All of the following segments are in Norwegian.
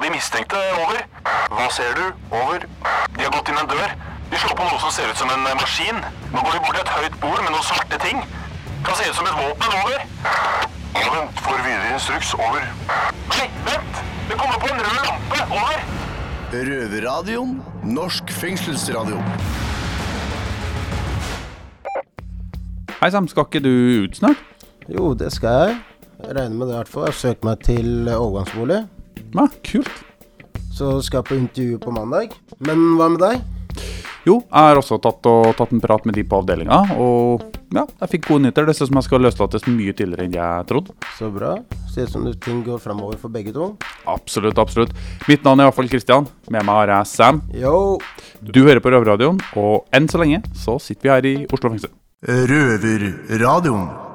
på de mistenkte. Over. Hva ser du? Over. De har gått inn en dør. De slår på noe som ser ut som en maskin. Nå går de bort til et høyt bord med noen svarte ting. Kan se ut som et våpen. Over. Ja, vent. Får videre instruks. Over. Nei, vent! Det kommer på en rød lampe. Over. Røverradioen. Norsk fengselsradio. Hei sann, skal ikke du ut snart? Jo, det skal jeg. Jeg regner med det i hvert fall. Jeg har søkt meg til overgangsbolig. Kult. Så skal jeg på intervju på mandag. Men hva med deg? Jo, jeg har også tatt, og, tatt en prat med de på avdelinga, og ja, jeg fikk gode nyheter. Det ser ut som jeg skal løslates mye tidligere enn jeg trodde. Så bra. Ser ut som det ting går framover for begge to. Absolutt, absolutt. Mitt navn er iallfall Kristian. Med meg har jeg Sam. Yo! Du hører på Røverradioen, og enn så lenge så sitter vi her i Oslo fengsel. Røverradioen.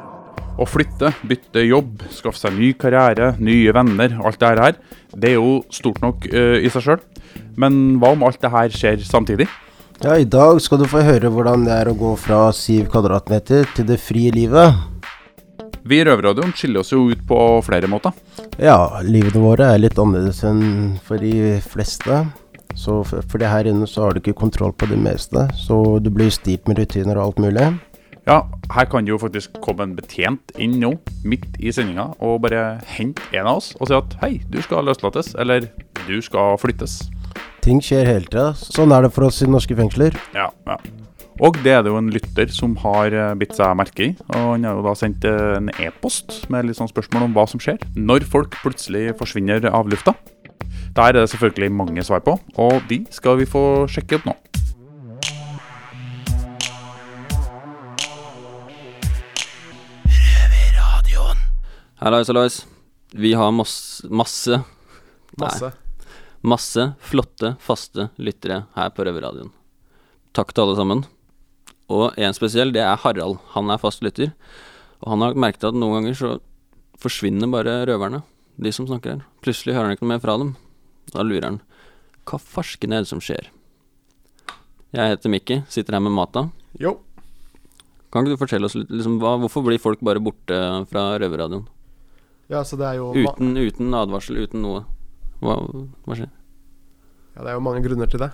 Å flytte, bytte jobb, skaffe seg ny karriere, nye venner, alt det her, det er jo stort nok uh, i seg sjøl. Men hva om alt det her skjer samtidig? Ja, i dag skal du få høre hvordan det er å gå fra syv kvadratmeter til det frie livet. Vi i Røverradioen skiller oss jo ut på flere måter. Ja, livene våre er litt annerledes enn for de fleste. Så for, for det her inne så har du ikke kontroll på det meste. Så du blir styrt med rutiner og alt mulig. Ja, her kan det jo faktisk komme en betjent inn nå, midt i sendinga, og bare hente en av oss og si at hei, du skal løslates, eller du skal flyttes. Ting skjer hele tida. Sånn er det for oss i norske fengsler. Ja, ja. Og det er det jo en lytter som har eh, bitt seg merke i. Og han har jo da sendt eh, en e-post med litt sånn spørsmål om hva som skjer når folk plutselig forsvinner av lufta. Der er det selvfølgelig mange svar på, og de skal vi få sjekke opp nå. Hallois, hallois. Vi har masse Masse. Masse. Nei, masse flotte, faste lyttere her på Røverradioen. Takk til alle sammen. Og en spesiell, det er Harald. Han er fast lytter. Og han har merket at noen ganger så forsvinner bare røverne, de som snakker her. Plutselig hører han ikke noe mer fra dem. Da lurer han. Hva farsken er det som skjer? Jeg heter Mikki, sitter her med Mata. Jo. Kan ikke du fortelle oss litt, liksom, hva, hvorfor blir folk bare borte fra Røverradioen? Ja, så det er jo Uten, uten advarsel, uten noe. Hva, hva skjer? Ja, det er jo mange grunner til det.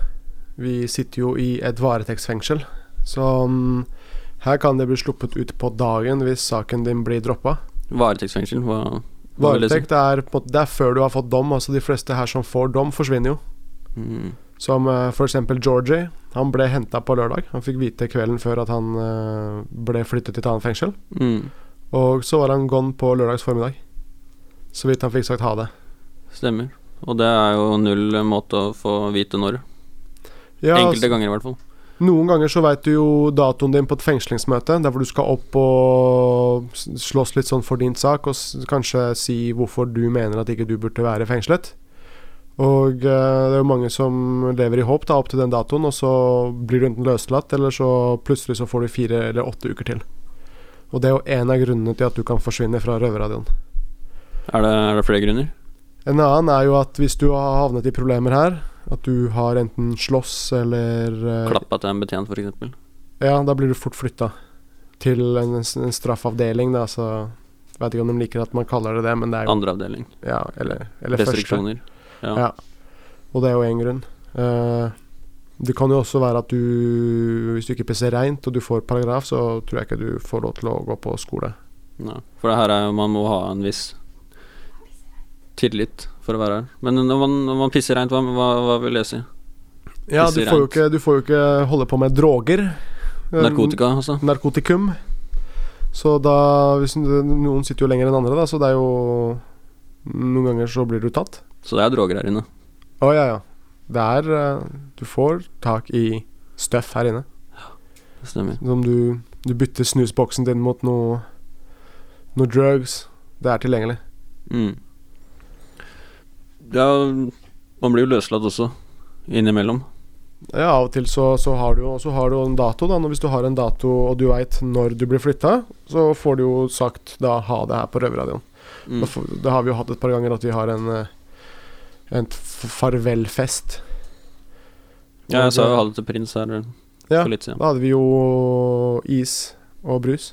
Vi sitter jo i et varetektsfengsel, så um, her kan det bli sluppet ut på dagen hvis saken din blir droppa. Varetektsfengsel, hva, hva? Varetekt er, på det er før du har fått dom. Altså De fleste her som får dom, forsvinner jo. Mm. Som uh, f.eks. Georgie. Han ble henta på lørdag. Han fikk vite kvelden før at han uh, ble flyttet til et annet fengsel. Mm. Og så var han gone på lørdags formiddag. Så vidt han fikk sagt ha det. Stemmer. Og det er jo null måte å få vite når. Ja, Enkelte altså, ganger, i hvert fall. Noen ganger så veit du jo datoen din på et fengslingsmøte, der hvor du skal opp og slåss litt sånn for din sak, og kanskje si hvorfor du mener at ikke du burde være fengslet. Og eh, det er jo mange som lever i håp da opp til den datoen, og så blir du enten løslatt, eller så plutselig så får du fire eller åtte uker til. Og det er jo en av grunnene til at du kan forsvinne fra røverradioen. Er det, er det flere grunner? En annen er jo at hvis du har havnet i problemer her, at du har enten slåss eller eh, Klappa til en betjent, f.eks. Ja, da blir du fort flytta til en, en straffavdeling, da, så Vet ikke om de liker at man kaller det det, men det er jo Andre avdeling. Ja, eller, eller. Restriksjoner. Ja. Ja. Og det er jo én grunn. Uh, det kan jo også være at du Hvis du ikke pisser reint og du får paragraf, så tror jeg ikke du får lov til å gå på skole. Nei, For det her er jo Man må ha en viss tillit for å være her. Men når man, når man pisser reint, hva, hva, hva vil det si? Ja, du får, jo ikke, du får jo ikke holde på med droger. Eh, Narkotika, altså? Narkotikum. Så da hvis, Noen sitter jo lenger enn andre, da, så det er jo Noen ganger så blir du tatt. Så det er droger her inne. Å ja, ja. Det er eh, Du får tak i støff her inne. Ja, Det stemmer. Som du Du bytter snusboksen din mot noe Noe drugs. Det er tilgjengelig. Mm. Ja, man blir jo løslatt også, innimellom. Ja, av og til så, så har du så har du en dato, da. Hvis du har en dato og du veit når du blir flytta, så får du jo sagt da ha det her på Røverradioen. Mm. Da, har vi jo hatt et par ganger at vi har en eh, En farvelfest. Ja, jeg sa jo ha det til prins her Ja, for litt siden. Da hadde vi jo is og brus.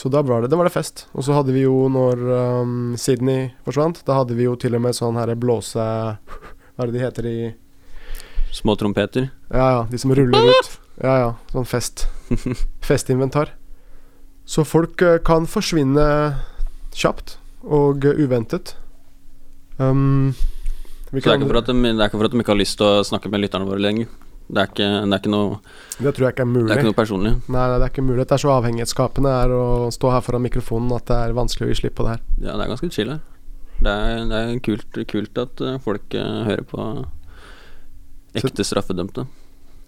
Så da var det, da var det fest. Og så hadde vi jo, når um, Sydney forsvant, da hadde vi jo til og med sånn her blåse... Hva er det de heter i Små trompeter. Ja, ja, de som ruller ut. Ja, ja, sånn fest. Festinventar. Så folk eh, kan forsvinne kjapt og uventet. Um, Så det er, ikke for at de, ikke for at de ikke har lyst til å snakke med lytterne våre lenger. Det er ikke, det er ikke, noe, det tror jeg ikke er det er ikke noe personlig. Nei, nei, det er ikke mulig. Det er så avhengighetsskapende er å stå her foran mikrofonen at det er vanskelig å gi slipp på det her. Ja, det er ganske chill her. Det er, det er kult, kult at eh, folk eh, hører på ekte straffedømte.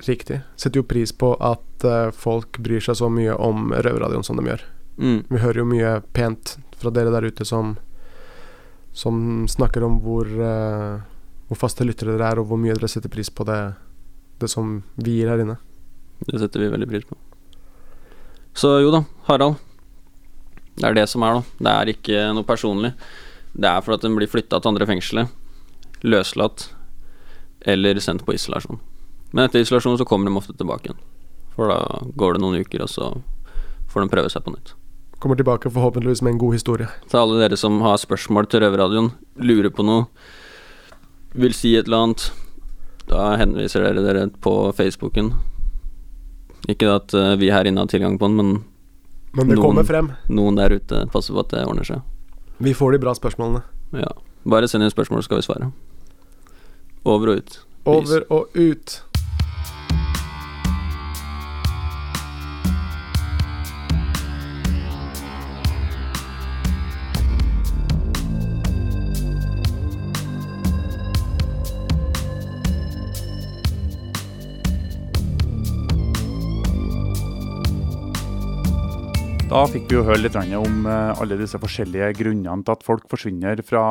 Riktig. Setter jo pris på at eh, folk bryr seg så mye om røverradioen som de gjør. Mm. Vi hører jo mye pent fra dere der ute som Som snakker om hvor Hvor faste lyttere dere er, og hvor mye dere setter pris på det Det som vi gir her inne. Det setter vi veldig pris på. Så jo da, Harald. Det er det som er, da. Det er ikke noe personlig. Det er for at den blir flytta til andre fengselet, løslatt eller sendt på isolasjon. Men etter isolasjon så kommer de ofte tilbake igjen. For da går det noen uker, og så får de prøve seg på nytt. Kommer tilbake forhåpentligvis med en god historie. Til alle dere som har spørsmål til Røverradioen, lurer på noe, vil si et eller annet, da henviser dere dere på Facebooken. Ikke at eh, vi her inne har tilgang på den, men Men det Noen- kommer frem. noen der ute passer på at det ordner seg. Vi får de bra spørsmålene. Ja. Bare send inn spørsmål, så skal vi svare. Over og ut. Over og ut. Da fikk vi jo høre litt om eh, alle disse forskjellige grunnene til at folk forsvinner fra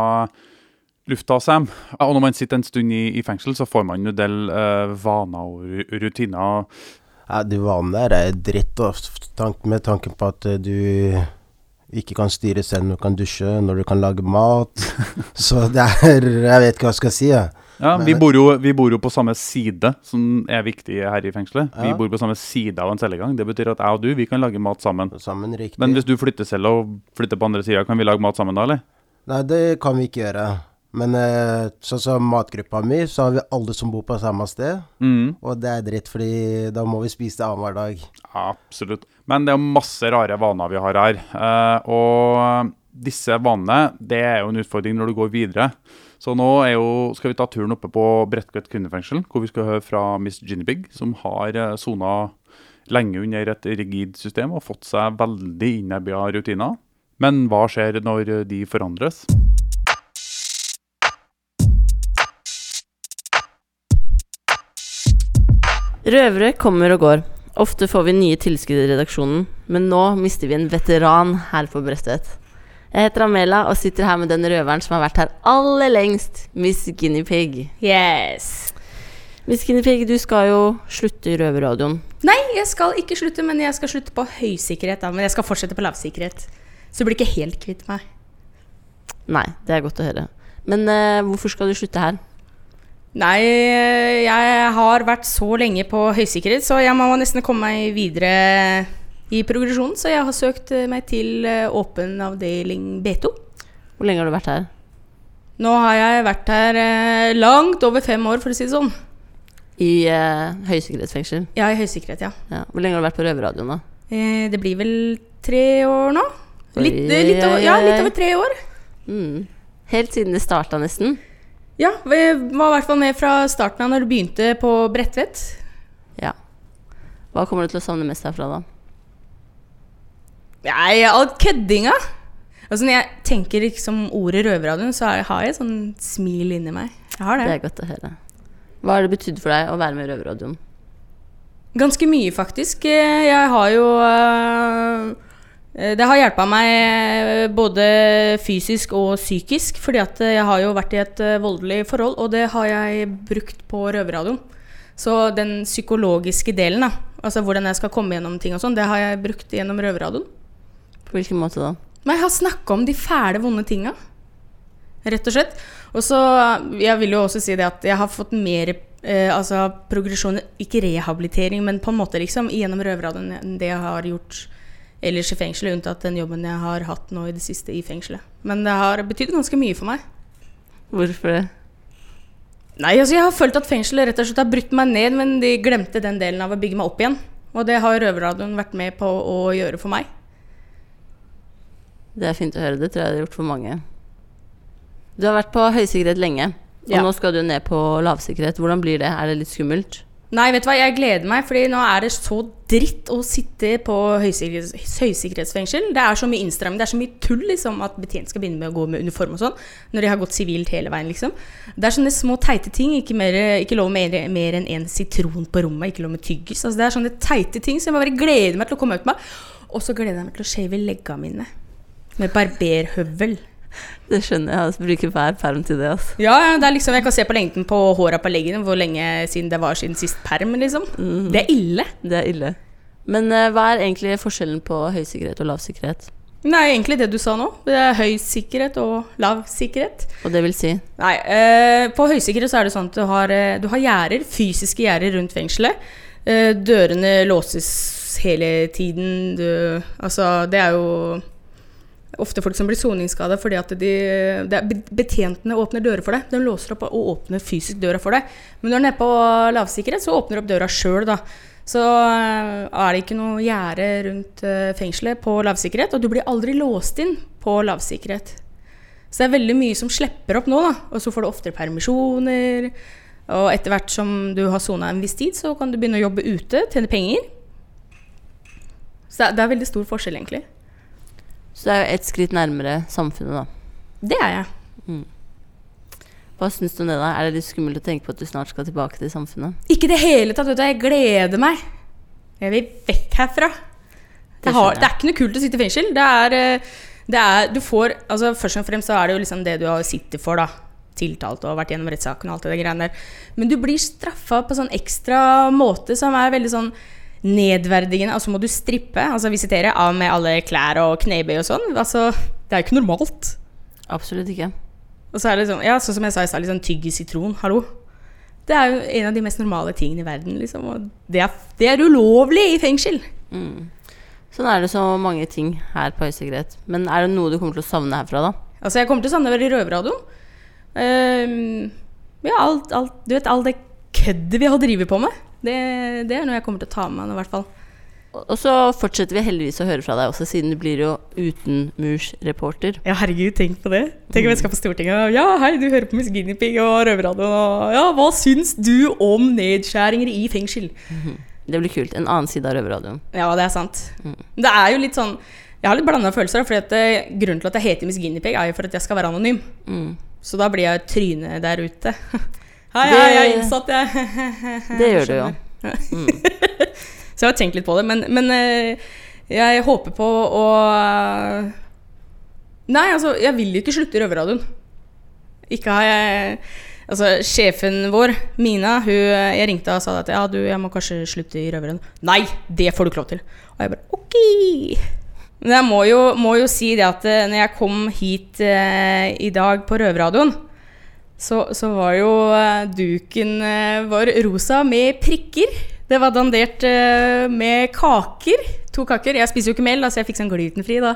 lufta, Sam. Ja, Og når man sitter en stund i, i fengsel, så får man en del eh, vaner og rutiner. Ja, de vanene der er dritt, og med tanken på at eh, du ikke kan styre selv når du kan dusje, når du kan lage mat. Så det er Jeg vet ikke hva jeg skal si, jeg. Ja, vi bor, jo, vi bor jo på samme side, som er viktig her i fengselet. Vi bor på samme side av en cellegang. Det betyr at jeg og du vi kan lage mat sammen. Sammen riktig. Men hvis du flytter selv og flytter på andre sida, kan vi lage mat sammen da, eller? Nei, det kan vi ikke gjøre. Men eh, sånn som matgruppa mi, så har vi alle som bor på samme sted. Mm. Og det er dritt, fordi da må vi spise det annenhver dag. Absolutt. Men det er masse rare vaner vi har her. Eh, og disse vanene, det er jo en utfordring når du går videre. Så nå jo, skal vi ta turen oppe på Bredtvet kvinnefengsel, hvor vi skal høre fra Miss Ginnybig, som har eh, sona lenge under et rigid system og fått seg veldig innebya rutiner. Men hva skjer når de forandres? Røvere kommer og går. Ofte får vi nye tilskudd i redaksjonen, men nå mister vi en veteran her på Bredtvet. Jeg heter Amela og sitter her med den røveren som har vært her aller lengst, Miss Guinea Pig. Yes. Miss Guinea Pig, du skal jo slutte i Røverradioen. Nei, jeg skal ikke slutte, men jeg skal slutte på høysikkerhet. Da. Men jeg skal fortsette på lavsikkerhet. Så du blir ikke helt kvitt meg. Nei, det er godt å høre. Men uh, hvorfor skal du slutte her? Nei, jeg har vært så lenge på høysikkerhet, så jeg må nesten komme meg videre i progresjonen. Så jeg har søkt eh, meg til eh, åpen avdeling B2. Hvor lenge har du vært her? Nå har jeg vært her eh, langt over fem år, for å si det sånn. I eh, høysikkerhetsfengsel. Ja, i høysikkerhet, ja. Ja. Hvor lenge har du vært på Røverradioen, da? Eh, det blir vel tre år nå? Litt, eh, litt over, ja, litt over tre år. Mm. Helt siden det starta, nesten. Ja, vi var i hvert fall med fra starten av når du begynte på Bredtvet. Ja. Hva kommer du til å savne mest herfra, da? Nei, all køddinga! Altså Når jeg tenker liksom ordet røverradioen, så har jeg sånn smil inni meg. Jeg har Det det. er godt å høre. Hva har det betydd for deg å være med i Røverradioen? Ganske mye, faktisk. Eh, Jeg har jo eh, Det har hjelpa meg eh, både fysisk og psykisk, fordi at jeg har jo vært i et voldelig forhold, og det har jeg brukt på røverradioen. Så den psykologiske delen, da, altså hvordan jeg skal komme gjennom ting og sånn, det har jeg brukt gjennom røverradioen. På hvilken måte da? Men jeg har snakka om de fæle, vonde tinga. Rett og slett. Og så Jeg vil jo også si det at jeg har fått mer eh, altså progresjon Ikke rehabilitering, men på en måte liksom gjennom røverradioen enn det jeg har gjort ellers i fengselet, unntatt den jobben jeg har hatt nå i det siste i fengselet. Men det har betydd ganske mye for meg. Hvorfor det? Nei, altså jeg har følt at fengselet rett og slett har brutt meg ned, men de glemte den delen av å bygge meg opp igjen. Og det har Røverradioen vært med på å gjøre for meg. Det er fint å høre. Det tror jeg det har gjort for mange. Du har vært på høysikkerhet lenge, og Ja. nå skal du ned på lavsikkerhet. Hvordan blir det? Er det litt skummelt? Nei, vet du hva, jeg gleder meg, fordi nå er det så dritt å sitte på høysikkerhets høysikkerhetsfengsel. Det er så mye innstramming, det er så mye tull liksom, at betjent skal begynne med å gå med uniform og sånn, når de har gått sivilt hele veien, liksom. Det er sånne små teite ting, ikke, mer, ikke lov med mer, mer enn én sitron på rommet, ikke lov med tyggis. Altså, det er sånne teite ting, som jeg bare gleder meg til å komme ut med. Og så gleder jeg meg til å shave legga mine. Med barberhøvel. Det skjønner jeg. Altså, bruker hver perm til det. Altså. Ja, ja, det er liksom, jeg kan se på lengden på håra på leggene, hvor lenge siden det var siden sist perm, liksom. Det er ille. Det er ille. Men uh, hva er egentlig forskjellen på høysikkerhet og lavsikkerhet? Nei, egentlig det du sa nå. Det er høy sikkerhet og lav sikkerhet. Og det vil si Nei, uh, på høysikkerhet så er det sånn at du har, eh, du har gjerder, fysiske gjerder rundt fengselet. Uh, dørene låses hele tiden. Du, altså, det er jo ofte folk som blir soningsskada fordi at de, er betjentene åpner dører for deg. De låser opp og åpner fysisk døra for deg. Men når du er nede på lavsikkerhet, så åpner du opp døra sjøl, da. Så eh, er det ikke noe gjerde rundt eh, fengselet på lavsikkerhet, og du blir aldri låst inn på lavsikkerhet. Så det er veldig mye som slipper opp nå, da. Og så får du oftere permisjoner. Og etter hvert som du har sona en viss tid, så kan du begynne å jobbe ute, tjene penger. Så det er veldig stor forskjell, egentlig. Så det er jo ett skritt nærmere samfunnet, da. Det er jeg. Hva syns du om det, da? Er det litt skummelt å tenke på at du snart skal tilbake til samfunnet? Ikke i det hele tatt, vet du. Jeg gleder meg. Jeg vil vekk herfra. Det, Det har, det er ikke noe kult å sitte i fengsel. Det er, eh, det er Du får Altså Først og fremst så er det jo liksom det du har sittet for, da. Tiltalt og vært gjennom rettssaken og alt det greiene der. Men du blir straffa på sånn ekstra måte som er veldig sånn nedverdigende. Altså må du strippe, altså visitere, av med alle klær og knebøy og sånn. Altså, det er jo ikke normalt. Absolutt ikke. Og så er det sånn, ja, sånn som jeg sa i stad, litt sånn i sitron. Hallo. Det er jo en av de mest normale tingene i verden, liksom. Og det er, det er ulovlig i fengsel. Sånn er det så mange ting her på høysikkerhet. Men er det noe du kommer til å savne herfra, da? Altså, jeg kommer til å savne å være i røverradioen. Um, ja, alt, alt, du vet, all det køddet vi har drevet på med. Det, det er noe jeg kommer til å ta med meg nå, i hvert fall. Og så fortsetter vi heldigvis å høre fra deg også, siden du blir jo utenmursreporter. Ja, herregud, tenk på det. Tenk om jeg skal på Stortinget og Ja, hei, du hører på Miss Guinea Pig og Røverradioen og Ja, hva syns du om nedskjæringer i fengsel? Det blir kult. En annen side av Røverradioen. Ja, det er sant. Det er jo litt sånn Jeg har litt blanda følelser, fordi at eh, grunnen til at jeg heter Miss Guinea Pig, er jo for at jeg skal være anonym. Mm. Så da blir jeg et tryne der ute. Hei, hei, jeg er innsatt, jeg. Det gjør du jo. Så jeg har tenkt litt på det. Men, men eh, jeg håper på å Nei, altså, jeg vil jo ikke slutte i Røverradioen. Ikke har jeg Altså, sjefen vår, Mina, hun, jeg ringte og sa at ja, du, jeg må kanskje slutte i Røveren. Nei, det får du ikke lov til. Og jeg bare ok. Men jeg må jo, må jo si det at eh, når jeg kom hit eh, i dag på Røverradioen, så, så var jo eh, duken eh, vår rosa med prikker. Det var dandert eh, med kaker. To kaker. Jeg spiser jo ikke mel, så jeg fikk sånn glutenfri. da.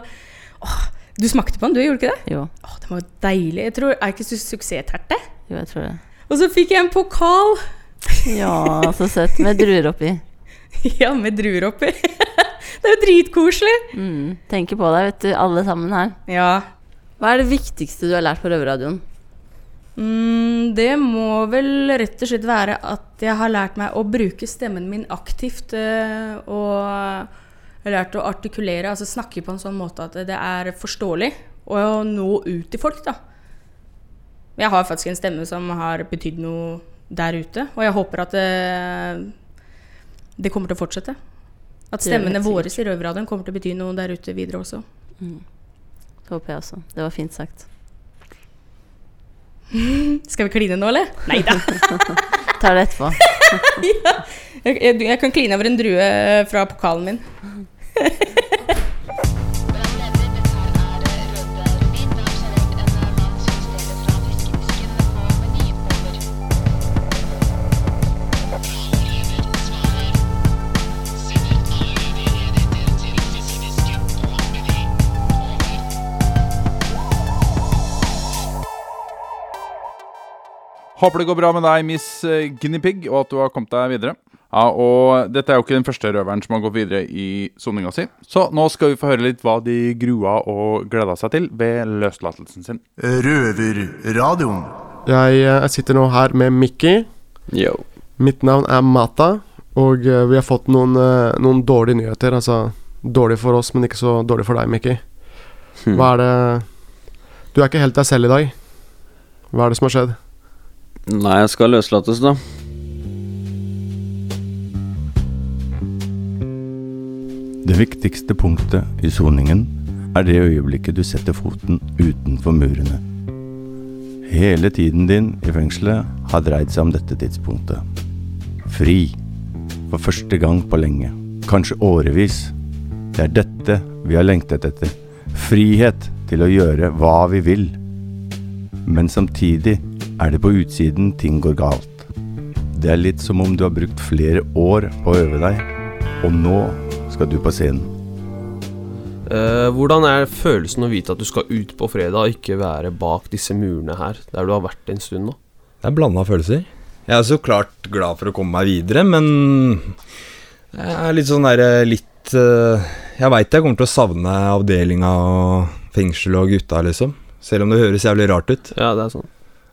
Åh, du smakte på den, du? Gjorde ikke det? Jo, Åh, det var jo deilig. Jeg tror, Er ikke su- suksessterte? jo jeg tror det. Og så fikk jeg en pokal Ja, så søtt. Med druer oppi. ja, med druer oppi. det er jo dritkoselig. Mm. Tenker på deg, vet du, alle sammen her. Ja. Hva er det viktigste du har lært på Røverradioen? Mm, det må vel rett og slett være at jeg har lært meg å bruke stemmen min aktivt. eh, og lært å artikulere, altså snakke på en sånn måte at det er forståelig. Og å nå ut til folk, da. Jeg har faktisk en stemme som har betydd noe der ute. Og jeg håper at det, det kommer til å fortsette. At stemmene våre i Røverradioen kommer til å bety noe der ute videre også. Det håper jeg også. Det var fint sagt. Skal vi kline nå, eller? Nei da. Tar det etterpå. Jeg, jeg, jeg kan kline over en drue fra pokalen min. Håper det går bra med deg, Miss eh, og at du har kommet deg videre. Ja, og Dette er jo ikke den første røveren som har gått videre i soninga si. Så nå skal vi få høre litt hva de grua og gleda seg til ved løslatelsen sin. Røverradioen. Jeg, eh, jeg sitter nå her med Mikki. Yo. Mitt navn er Mata, og eh, vi har fått noen, noen dårlige nyheter. Altså dårlig for oss, men ikke så dårlig for deg, Mikki. Hmm. Hva er det Du er ikke helt deg selv i dag. Hva er det som har skjedd? Nei, jeg skal løslates, da. Det viktigste punktet i soningen er det øyeblikket du setter foten utenfor murene. Hele tiden din i fengselet har dreid seg om dette tidspunktet. Fri. For første gang på lenge. Kanskje årevis. Det er dette vi har lengtet etter. Frihet til å gjøre hva vi vil. Men samtidig er det på utsiden ting går galt. Det er litt som om du har brukt flere år på å øve deg, og nå skal du på scenen. Eh, hvordan er følelsen å vite at du skal ut på fredag og ikke være bak disse murene her, der du har vært en stund nå? Det er blanda følelser. Jeg er så klart glad for å komme meg videre, men jeg er litt sånn derre litt eh, Jeg veit jeg kommer til å savne avdelinga og fengselet og gutta, liksom. Selv om det høres jævlig rart ut. Ja, det er sånn.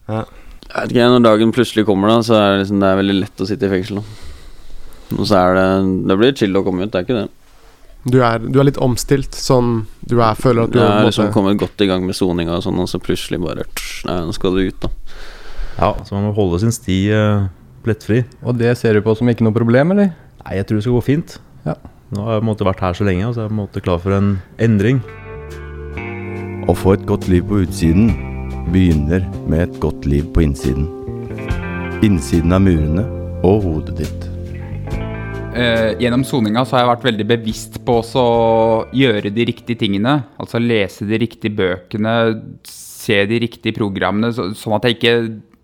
Ja. Jeg vet ikke, Når dagen plutselig kommer, da så er det liksom Det er veldig lett å sitte i fengsel. da Og så er det Det blir chill å komme ut, det er ikke det. Du er, du er litt omstilt, sånn Du er, føler at du Jeg har liksom måte- kommet godt i gang med soninga og sånn, og så plutselig bare tss, Nei, nå skal du ut, da. Ja, så man må holde sin sti uh, plettfri. Og det ser du på som ikke noe problem, eller? Nei, jeg tror det skal gå fint. Ja. Nå har jeg på en måte vært her så lenge, og så er jeg på en måte klar for en endring. Å få et godt liv på utsiden begynner med et godt liv på innsiden. Innsiden av murene og hodet ditt. Eh, gjennom soninga så har jeg vært veldig bevisst på også å gjøre de riktige tingene. Altså lese de riktige bøkene, se de riktige programmene, så, sånn at jeg ikke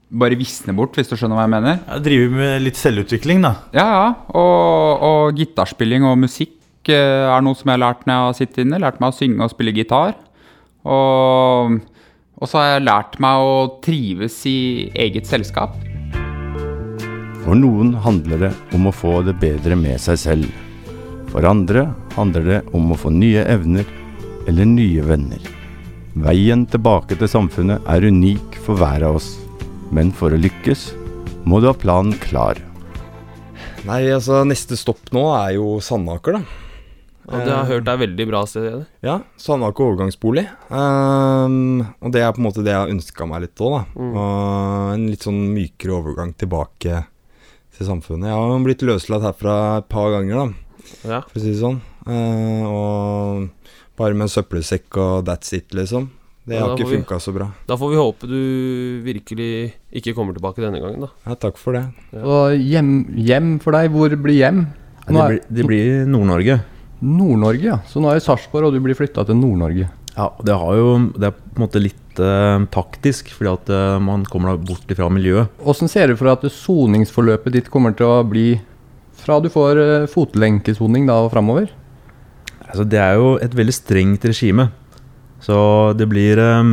bare visner bort, hvis du skjønner hva jeg mener. Jeg driver med litt selvutvikling, da. Ja, ja. Og, og gitarspilling og musikk eh, er noe som jeg har lært når jeg har sittet inne. Lært meg å synge og spille gitar. Og, og så har jeg lært meg å trives i eget selskap. For noen handler det om å få det bedre med seg selv. For andre handler det om å få nye evner eller nye venner. Veien tilbake til samfunnet er unik for hver av oss. Men for å lykkes må du ha planen klar. Nei, altså, neste stopp nå er jo Sandaker, da. Ja, det har jeg hørt er veldig bra sted. det. Ja, Sandaker overgangsbolig. Um, og det er på en måte det jeg har ønska meg litt òg, da. Mm. Og en litt sånn mykere overgang tilbake til samfunnet. Jeg har jo blitt løslatt herfra et par ganger, da, Ja. for å si det sånn. Uh, og bare med søppelsekk og that's it, liksom. Det Ja, har ikke funka så bra. Da får vi håpe du virkelig ikke kommer tilbake denne gangen, da. Ja, takk for det. Og hjem, hjem for deg, hvor blir hjem? Ja, det blir- det blir Nord-Norge. Nord-Norge, ja. Så nå er Sarpsborg, og du blir flytta til Nord-Norge. Ja, det, har jo, det er på en måte litt eh, taktisk, fordi at eh, man kommer da bort fra miljøet. Åssen ser du for deg at soningsforløpet ditt kommer til å bli fra du får eh, fotlenkesoning da og framover? Altså, det er jo et veldig strengt regime. Så det blir eh,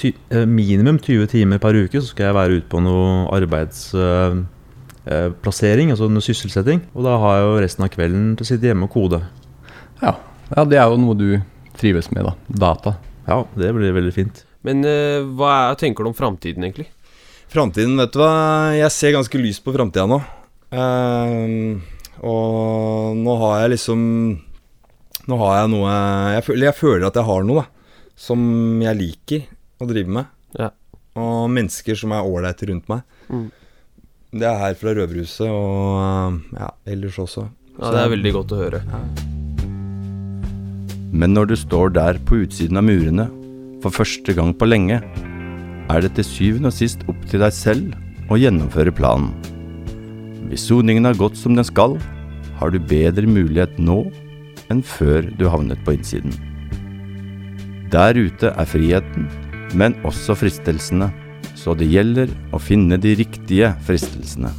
ty eh, minimum 20 timer per uke, så skal jeg være ute på noe arbeidsplassering, altså noe sysselsetting. Og da har jeg jo resten av kvelden til å sitte hjemme og kode. Ja. ja, det er jo noe du trives med, da. Data. Ja, det blir veldig fint. Men uh, hva er, tenker du om framtiden, egentlig? Framtiden, vet du hva. Jeg ser ganske lyst på framtida nå. Uh, og nå har jeg liksom Nå har jeg noe jeg føler, jeg føler at jeg har noe, da. Som jeg liker å drive med. Ja. Og mennesker som er ålreite rundt meg. Mm. Det er her fra Røverhuset og ehm, ja, ellers også. Ja, det er veldig godt å høre. Men når du står der på utsiden av murene for første gang på lenge, er det til syvende og sist opp til deg selv å gjennomføre planen. Hvis soningen har gått som den skal, har du bedre mulighet nå enn før du havnet på innsiden. Der ute er friheten, men også fristelsene, så det gjelder å finne de riktige fristelsene.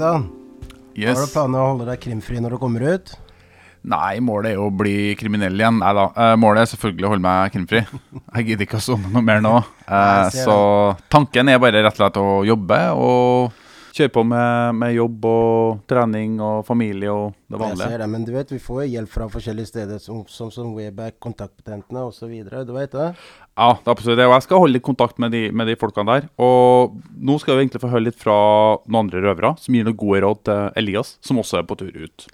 Ja, Yes. Har du planer å holde deg krimfri når du kommer ut? Nei, målet er jo å bli kriminell igjen. Nei da. Eh, målet er selvfølgelig å holde meg krimfri. Jeg gidder ikke å sone noe mer nå. Nei, ser så tanken er bare rett og slett å jobbe og kjøre på med, med jobb og trening og familie og det Jeg vanlige. ser det, men du vet, vi får jo hjelp fra forskjellige steder, som, som, som Wayback, kontaktpatentene osv. Du vet det? Ja, det er absolutt det. Og jeg skal holde litt kontakt med de, med de folkene der. Og nå skal vi egentlig få høre litt fra noen andre røvere som gir noen gode råd til Elias, som også er på tur ut.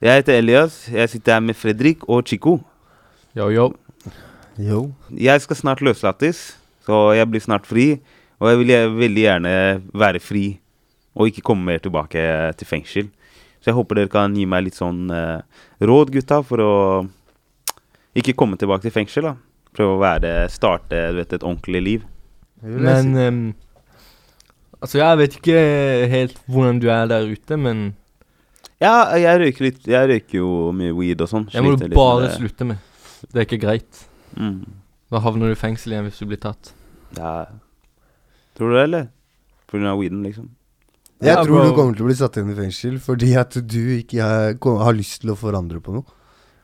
Jeg heter Elias. Jeg sitter her med Fredrik og Chico. Yo, yo. Yo. Jeg skal snart løslates, så jeg blir snart fri. Og jeg vil veldig gjerne være fri og ikke komme mer tilbake til fengsel. Så jeg håper dere kan gi meg litt sånn uh, råd, gutta, for å ikke komme tilbake til fengsel. da. Prøve å være, starte du vet, et ordentlig liv. Men um, Altså, jeg vet ikke helt hvordan du er der ute, men Ja, jeg røyker litt. Jeg røyker jo mye weed og sånn. det må du bare slutte med. Det er ikke greit. Mm. Da havner du i fengsel igjen hvis du blir tatt. Ja. Tror du det, eller? På grunn av weeden, liksom? Jeg Ja, tror bro. du kommer til å bli satt inn i fengsel fordi at du ikke har, har lyst til å forandre på noe.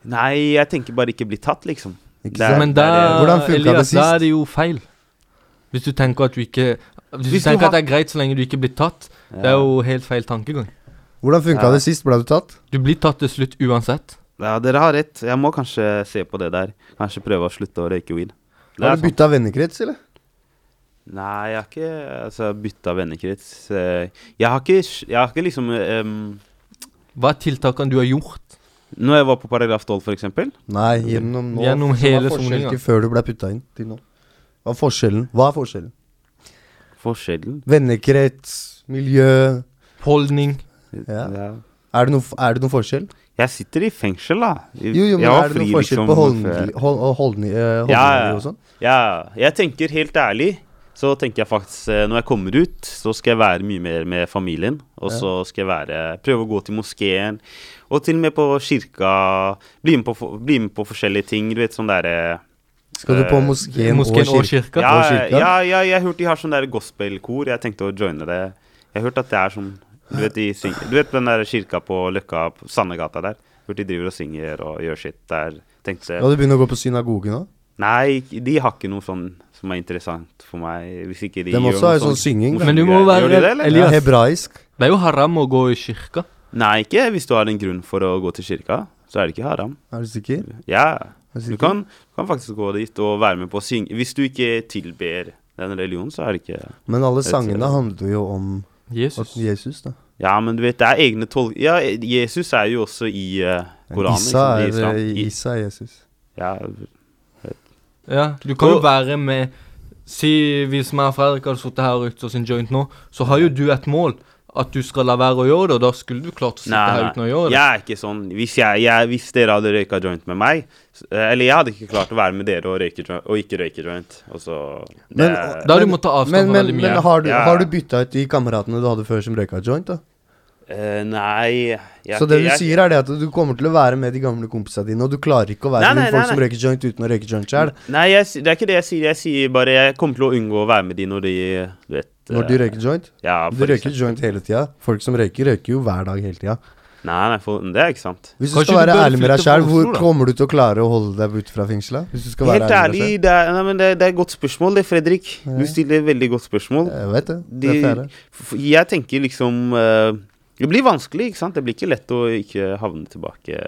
Nei, jeg tenker bare ikke bli tatt, liksom. Ikke Det er- Men der, er funka Elias, da er det jo feil. Hvis du tenker at du ikke Hvis, Hvis du du tenker har- at det er greit så lenge du ikke blir tatt, det er jo helt feil tankegang. Hvordan funka Ja. det sist? Ble du tatt? Du blir tatt til slutt uansett. Ja, dere har rett. Jeg må kanskje se på det der. Kanskje prøve å slutte å røyke weed. Det Har du sant. bytta vennekrets, eller? Nei, jeg har ikke altså, bytta vennekrets. Eh, Jeg har ikke, jeg har ikke liksom um, Hva er tiltakene du har gjort? Når jeg var på paragraf 12, for eksempel Nei, gjennom nå. Gjennom er hele forskjellen soninga. før du ble putta inn til nå? Hva er forskjellen? Hva er forskjellen? Forskjellen Vennekrets, miljø Holdning. Ja. Ja. Er det noe, er det noen forskjell? Jeg sitter i fengsel, da. Jo, jo, men er det noen noe forskjell liksom, på holdning, hold, hold, holdning, eh, Ja, ja. og sånn? Ja, jeg tenker helt ærlig så tenker jeg faktisk eh, når jeg kommer ut, så skal jeg være mye mer med familien. Og Ja. så skal jeg være, prøve å gå til moskeen. Og til og med på kirka. Bli med på, bli med på forskjellige ting. Du vet sånn derre Skal du på eh, moskeen Moskeen og og kirka? Ja, Og kirka? ja, ja, jeg har hørt de har sånn der gospelkor. Jeg tenkte å joine det. Jeg har hørt at det er sånn Du vet, de du vet den der kirka på Løkka, på Sandegata der? Hvor de driver og synger og gjør sitt der. Tenkte Ja, du begynner å gå på synagogen nå? Nei, de har ikke noe sånn som er interessant for meg. Hvis ikke de de gjør også noe har sånn synging, da. Men du må være de det, eller? Elias, Ja, hebraisk. Det er jo haram å gå i kirka. Nei, ikke hvis du har en grunn for å gå til kirka. Så er det ikke haram. Er du sikker? Ja. Du Du sikker? kan, kan faktisk gå dit og være med på å synge. Hvis du ikke tilber den religionen, så er det ikke Men alle sangene handler jo om Jesus. Jesus da. Ja, men du vet, det er egne tolk... Ja, Jesus er jo også i uh, Koranen. Isa liksom, i er, islam. eh, I- Isa er Jesus. Ja, Ja, du kan jo Og- være med Si hvis meg og Fredrik hadde sittet her og sin joint nå, så har jo du et mål. At du skal la være å gjøre det, og da skulle du klart å sitte Nei, her uten å gjøre det. Jeg er ikke sånn Hvis, jeg, jeg, hvis dere hadde røyka joint med meg Eller jeg hadde ikke klart å være med dere og, røyke og ikke røyke joint. Og så det Men, avstå men, men, men, men har, du, Ja. har du bytta ut de kameratene du hadde før som røyka joint, da? Uh, nei jeg, Så det du jeg- sier er det at du kommer til å være med de gamle kompisene dine, og du klarer ikke å være Nei, med nei, folk nei, som nei. røyker joint uten å røyke joint sjøl. Nei, jeg, det er ikke det jeg sier. Jeg sier bare jeg kommer til å unngå å være med de når de du vet Når de eh, røyker joint? Ja, du røyker joint hele tida. Folk som røyker, røyker jo hver dag hele tida. Nei, nei, for, det er ikke sant. Hvis du skal være ærlig med deg sjøl, hvor kommer du til å klare å holde deg ute fra fengselet? Hvis du skal være Helt ærlig ærlig, det er, nei, men det, det er et godt spørsmål, det, Fredrik. Ja. Du stiller et veldig godt spørsmål. Jeg vet det. De, er det. f- jeg tenker liksom uh, Det blir vanskelig, ikke sant? Det blir ikke lett å ikke havne tilbake,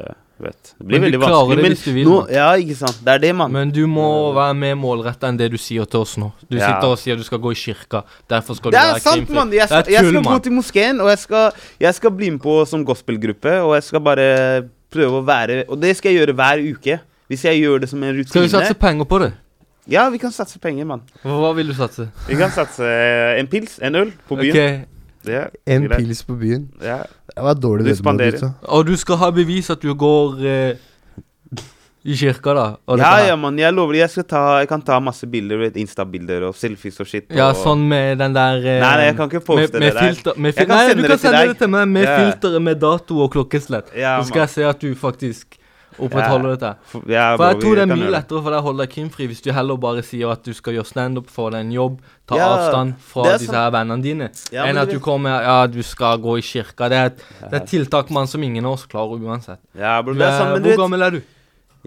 vet Det blir Men du veldig klarer vanskelig. det Men hvis du vil, nå, ja, ikke sant. Det er det, mann. Men du må være mer målretta enn det du sier til oss nå. Du Ja. sitter og sier du skal gå i kirka. Derfor skal Det du være sant, krimfri. Jeg, Det er sant, mann. jeg skal gå til moskeen, og jeg skal, jeg skal bli med på som gospelgruppe, og jeg skal bare prøve å være Og det skal jeg gjøre hver uke. Hvis jeg gjør det som en rutine Skal vi satse penger på det? Ja, vi kan satse penger, mann. Hva vil du satse? Vi kan satse en pils, en øl, på byen. Okay. Det er En greit. pils på byen. Ja. Det var dårlig Du spanderer. Og du skal ha bevis at du går eh, i kirka, da? Og Ja, ja, mann. Jeg lover deg. Jeg, skal ta, jeg kan ta masse bilder, Insta-bilder og selfies og shit. Ja, sånn med den der eh, Nei, nei, jeg kan ikke poste med, med det der. Filter, med Jeg fil kan nei, sende du det kan til sende det til meg med Ja. filteret med dato og klokkeslett. Ja, Så skal man. jeg se at du faktisk opprettholde dette. for- for jeg tror det er mye lettere for deg å holde deg krimfri hvis du heller bare sier at du skal gjøre standup, få deg en jobb, ta avstand fra disse her vennene dine, enn at du kommer Ja, du skal gå i kirka. Det er et, det er tiltak man som ingen av oss klarer uansett. Ja, bro, det er sant, men Hvor gammel er du?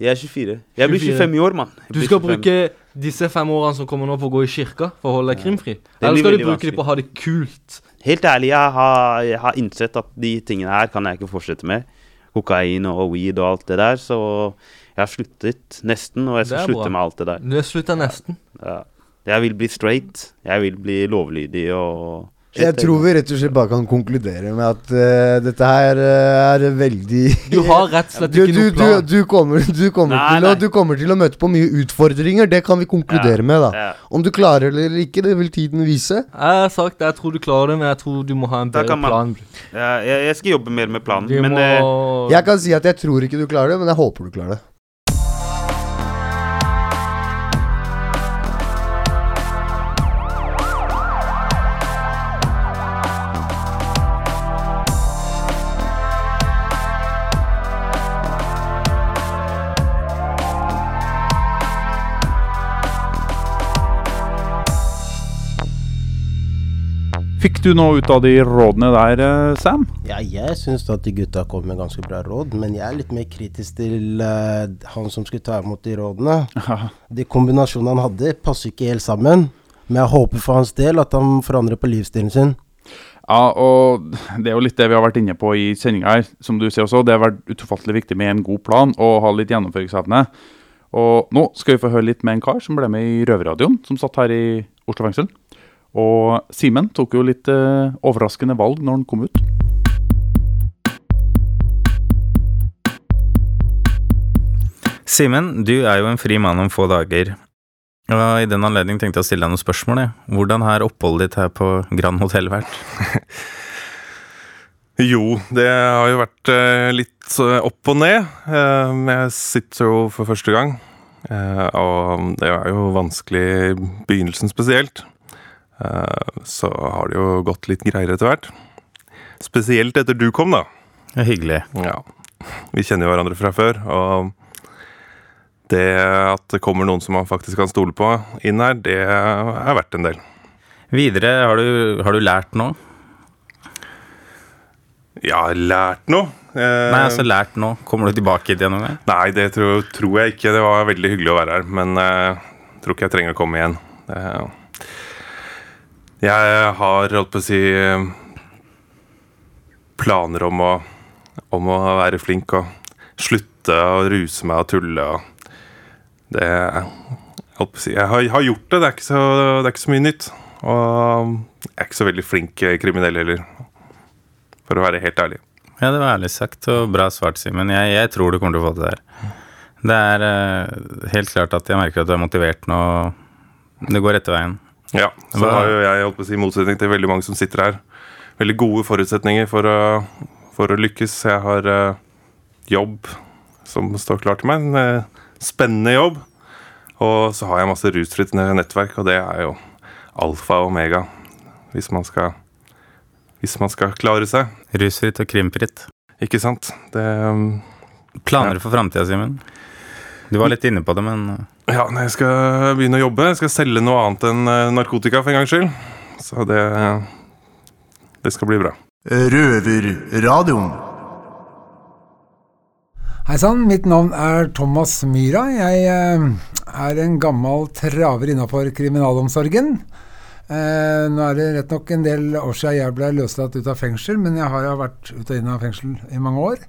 Jeg er 24. Jeg blir 25 i år, mann. Du skal 25. bruke disse fem årene som kommer nå, på å gå i kirka for å holde deg krimfri? Eller skal du bruke dem på å ha det kult? Helt ærlig, jeg har, jeg har innsett at de tingene her kan jeg ikke fortsette med. Kokain og weed og alt det der. Så jeg har sluttet nesten, og jeg skal er bra. slutte med alt det der. Du har slutta nesten. Ja. Jeg vil bli straight. Jeg vil bli lovlydig og Jeg tror vi rett og slett bare kan konkludere med at uh, dette her uh, er veldig Du har rett og slett ikke du, noe plan. Du, du, kommer, du, kommer Nei, å, nei. du kommer til å møte på mye utfordringer, det kan vi konkludere Ja, med, da. ja. Om du klarer det eller ikke, det vil tiden vise. Jeg har sagt jeg tror du klarer det, men jeg tror du må ha en bedre man- plan. Ja, jeg, jeg skal jobbe mer med planen, men må- Jeg kan si at jeg tror ikke du klarer det, men jeg håper du klarer det. Fikk du nå ut av de rådene der, eh, Sam? Ja, jeg syns at de gutta kom med ganske bra råd, men jeg er litt mer kritisk til uh, han som skulle ta imot de rådene. De kombinasjonene han hadde, passer ikke helt sammen. Men jeg håper for hans del at han forandrer på livsstilen sin. Ja, og det er jo litt det vi har vært inne på i sendinga her. Som du ser også, det har vært utrofattelig viktig med en god plan og ha litt gjennomføringsevne. Og nå skal vi få høre litt med en kar som ble med i Røverradioen, som satt her i Oslo fengsel. Og Simen tok jo litt eh, overraskende valg når han kom ut. Simen, du er jo en fri mann om få dager. Og I den anledning tenkte jeg å stille deg noen spørsmål. Jeg. Hvordan har oppholdet ditt her på Grand Hotell vært? Jo, det har jo vært eh, litt eh, opp og ned. Eh, jeg sitter jo for første gang. Eh, og det er jo vanskelig i begynnelsen spesielt. Eh, så har det jo gått litt greiere etter hvert. Spesielt etter du kom, da. Det er hyggelig. Ja. Vi kjenner jo hverandre fra før, og det at det kommer noen som man faktisk kan stole på inn her, det er verdt en del. Videre, har du, har du lært noe? Ja, lært noe? Eh, Nei, altså lært noe. Kommer du tilbake igjen noen gang? Nei, det tror, tror jeg ikke. Det var veldig hyggelig å være her, men jeg tror ikke jeg trenger å komme igjen. Eh, jeg har, holdt på å si, planer om å, om å være flink og slutte å ruse meg og tulle. Og det, holdt på å si, jeg har, har gjort det, det er, så, det er ikke så mye nytt. Og jeg er ikke så veldig flink kriminell heller, for å være helt ærlig. Ja, det var ærlig sagt og bra svart, Simen. Jeg, jeg tror du kommer til å få det der. Det er eh, helt klart at jeg merker at du er motivert nå. Det går rette veien. Ja, så har jo jeg, holdt på å si, i motsetning til veldig mange som sitter her, veldig gode forutsetninger for å, for å lykkes. Jeg har uh, jobb som står klar til meg, en uh, spennende jobb. Og så har jeg masse rusfritt nettverk, og det er jo alfa og omega hvis man skal, hvis man skal klare seg. Rusfritt og krimfritt. Ikke sant? Det um, Planer for framtida, Simen? Du var litt inne på det, men Ja, når jeg skal begynne å jobbe, jeg skal selge noe annet enn eh, narkotika for en gangs skyld. Så det, det skal bli bra. Røverradioen. Hei sann, mitt navn er Thomas Myhra. Jeg eh, er en gammel traver innafor kriminalomsorgen. Eh, nå er det rett nok en del år siden jeg ble løslatt ut av fengsel, men jeg har jo vært ut og inn av fengsel i mange år.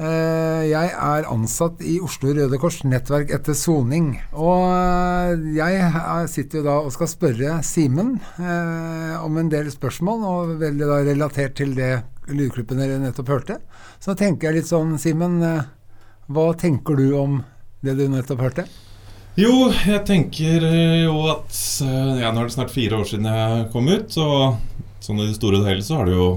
Eh, jeg er ansatt i Oslo Røde Kors nettverk etter soning. Og eh, jeg er- sitter jo da og skal spørre Simen eh, om en del spørsmål, og veldig da relatert til det lydklippen dere nettopp hørte. Så tenker jeg litt sånn, Simen, hva tenker du om det du nettopp hørte? Jo, jeg tenker jo at ja, Nå er det snart fire år siden jeg kom ut, og sånn i det store og hele så har det jo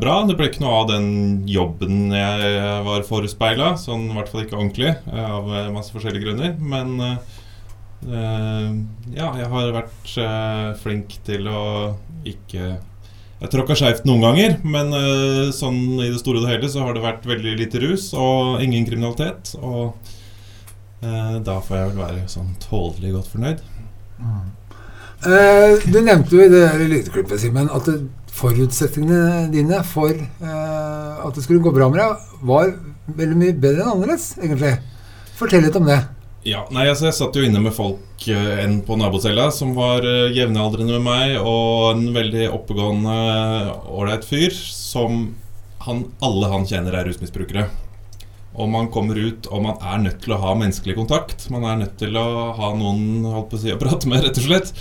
bra. Det ble ikke noe av den jobben jeg var forespeila, sånn i hvert fall ikke ordentlig, av eh, masse forskjellige grunner. Men eh, eh, ja, jeg har vært flink til å ikke jeg tråkka skeivt noen ganger, men sånn i det store og det hele så har det vært veldig lite rus og ingen kriminalitet. Og da får jeg vel være sånn tålelig godt fornøyd. Eh, du nevnte jo i det lydklippet, Simen, at det, forutsetningene dine for eh, at det skulle gå bra med deg, var veldig mye bedre enn annerledes, egentlig. Fortell litt om det. Ja, nei, altså Jeg satt jo inne med folk eh, enn på nabocella som var eh, jevnaldrende med meg, og en veldig oppegående, ålreit fyr som han, alle han kjenner, er rusmisbrukere. Og man kommer ut, og man er nødt til å ha menneskelig kontakt. Man er nødt til å ha noen holdt på å si, å prate med, rett og slett.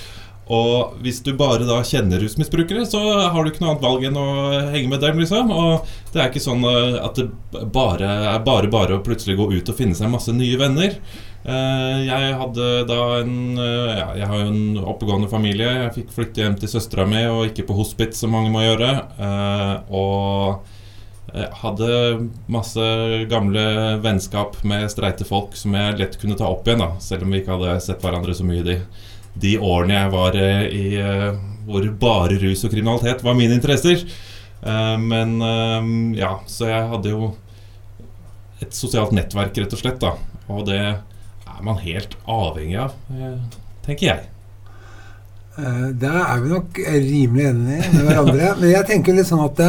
Og hvis du bare da kjenner rusmisbrukere, så har du ikke noe annet valg enn å henge med dem, liksom. Og det er ikke sånn eh, at det bare er bare bare å plutselig gå ut og finne seg masse nye venner. Eh, Jeg hadde da en eh, Ja, jeg har jo en oppegående familie. Jeg fikk flytte hjem til søstera mi, og ikke på hospits, som mange må gjøre. Og hadde masse gamle vennskap med streite folk som jeg lett kunne ta opp igjen, da, selv om vi ikke hadde sett hverandre så mye de, de årene jeg var eh, i eh, hvor bare rus og kriminalitet var mine interesser. Eh, men ja, så jeg hadde jo et sosialt nettverk, rett og slett, da. Og det er man helt avhengig av, tenker jeg. Der er vi nok rimelig enige med hverandre. Men jeg tenker litt sånn at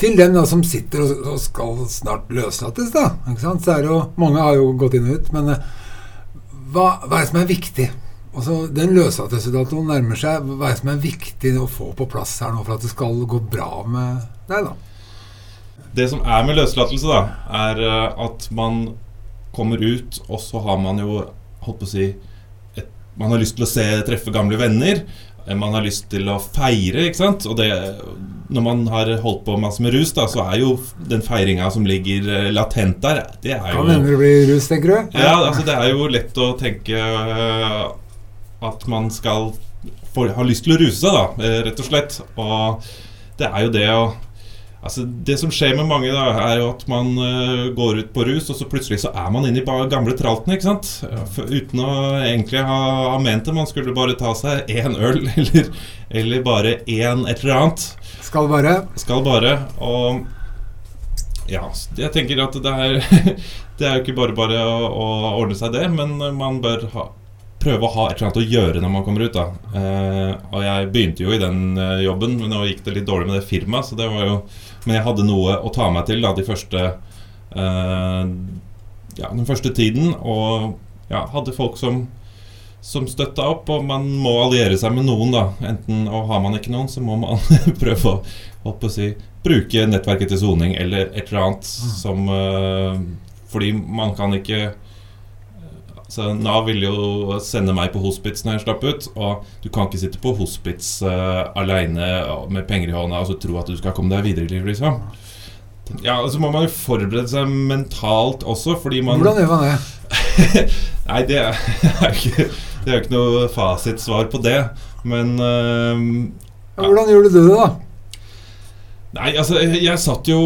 til dem da som sitter og, skal snart løslates, da ikke sant? Så er det jo, Mange har jo gått inn og ut, men hva, hva er det som er viktig? Altså, Den løslatelsesdatoen nærmer seg. Hva er det som er viktig å få på plass her nå for at det skal gå bra med deg? da? Det som er med løslatelse, da, er eh, at man kommer ut, og så har man jo holdt på å si et, Man har lyst til å se, treffe gamle venner. eh, Man har lyst til å feire, ikke sant. Og det, når man har holdt på masse med rus, da, så er jo den feiringa som ligger eh, latent der, det er jo Kan hende det blir rus, tenker du? Ja, altså det er jo lett å tenke at man skal ha lyst til å ruse seg, da, eh, rett og slett. Og det er jo det å Altså Det som skjer med mange, da er jo at man uh, går ut på rus, og så plutselig så er man inne i gamle traltene. ikke sant? For, uten å egentlig ha, ha ment det. Man skulle bare ta seg én øl, eller, eller bare én et eller annet. Skal bare. Skal bare. Og ja, jeg tenker at det er Det er jo ikke bare bare å, å ordne seg det, men man bør ha, prøve å ha et eller annet å gjøre når man kommer ut. da eh, Og jeg begynte jo i den eh, jobben, men nå gikk det litt dårlig med det firmaet. Så det var jo Men jeg hadde noe å ta meg til da de første eh, Ja, den første tiden. Og ja, hadde folk som som støtta opp, og man må alliere seg med noen, da. Enten, og har man ikke noen, så må man prøve å, holdt på å si, bruke nettverket til soning eller et eller annet som eh, Fordi man kan ikke så Nav ville jo sende meg på hospits når jeg slapp ut. Og du kan ikke sitte på hospits uh, aleine med penger i hånda og så tro at du skal komme deg videre i livet, liksom. Ja, så må man jo forberede seg mentalt også, fordi man Hvordan gjør man det? Nei, det er jo ikke, ikke noe fasitsvar på det. Men uh, Ja, Hvordan gjorde du det, da? Nei, altså, jeg, jeg satt jo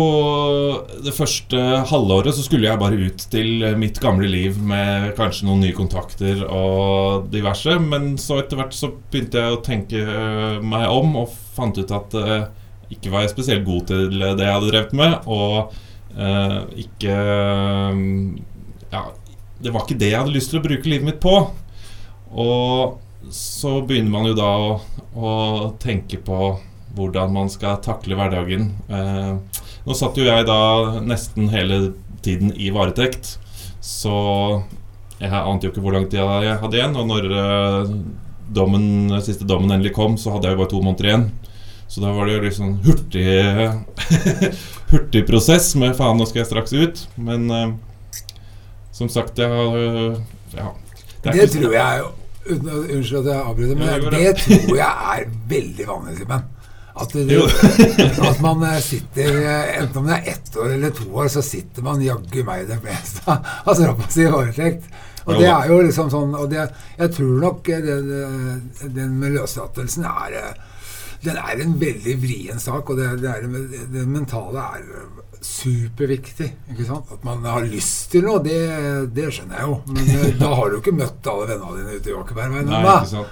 Det første halvåret så skulle jeg bare ut til mitt gamle liv med kanskje noen nye kontakter og diverse. Men så etter hvert så begynte jeg å tenke øh, meg om og fant ut at uh, ikke var jeg spesielt god til det jeg hadde drevet med. Og uh, ikke Ja, det var ikke det jeg hadde lyst til å bruke livet mitt på. Og så begynner man jo da å, å tenke på hvordan man skal takle hverdagen. Eh, nå satt jo jeg da nesten hele tiden i varetekt, så jeg ante jo ikke hvor lang tid jeg hadde igjen. Og når eh, dommen, siste dommen endelig kom, så hadde jeg jo bare to måneder igjen. Så da var det jo litt sånn hurtig Hurtig prosess med faen, nå skal jeg straks ut. Men eh, som sagt, jeg har ja, Det, det tror jeg jo Unnskyld at jeg avbryter, men det det tror jeg er veldig vanlig, Simen. At, du, at man eh, sitter eh, Enten om det er ett år eller to år, så sitter man jaggu meg det meste av straffa si i varetekt. Og det er jo liksom sånn Og det, jeg tror nok eh, det, den med løslatelsen er Den er en veldig vrien sak, og det, det, er, det mentale er superviktig. ikke sant? At man har lyst til noe, det, det skjønner jeg jo. Men eh, da har du jo ikke møtt alle vennene dine ute i Åkerbergveien Nei, ennå.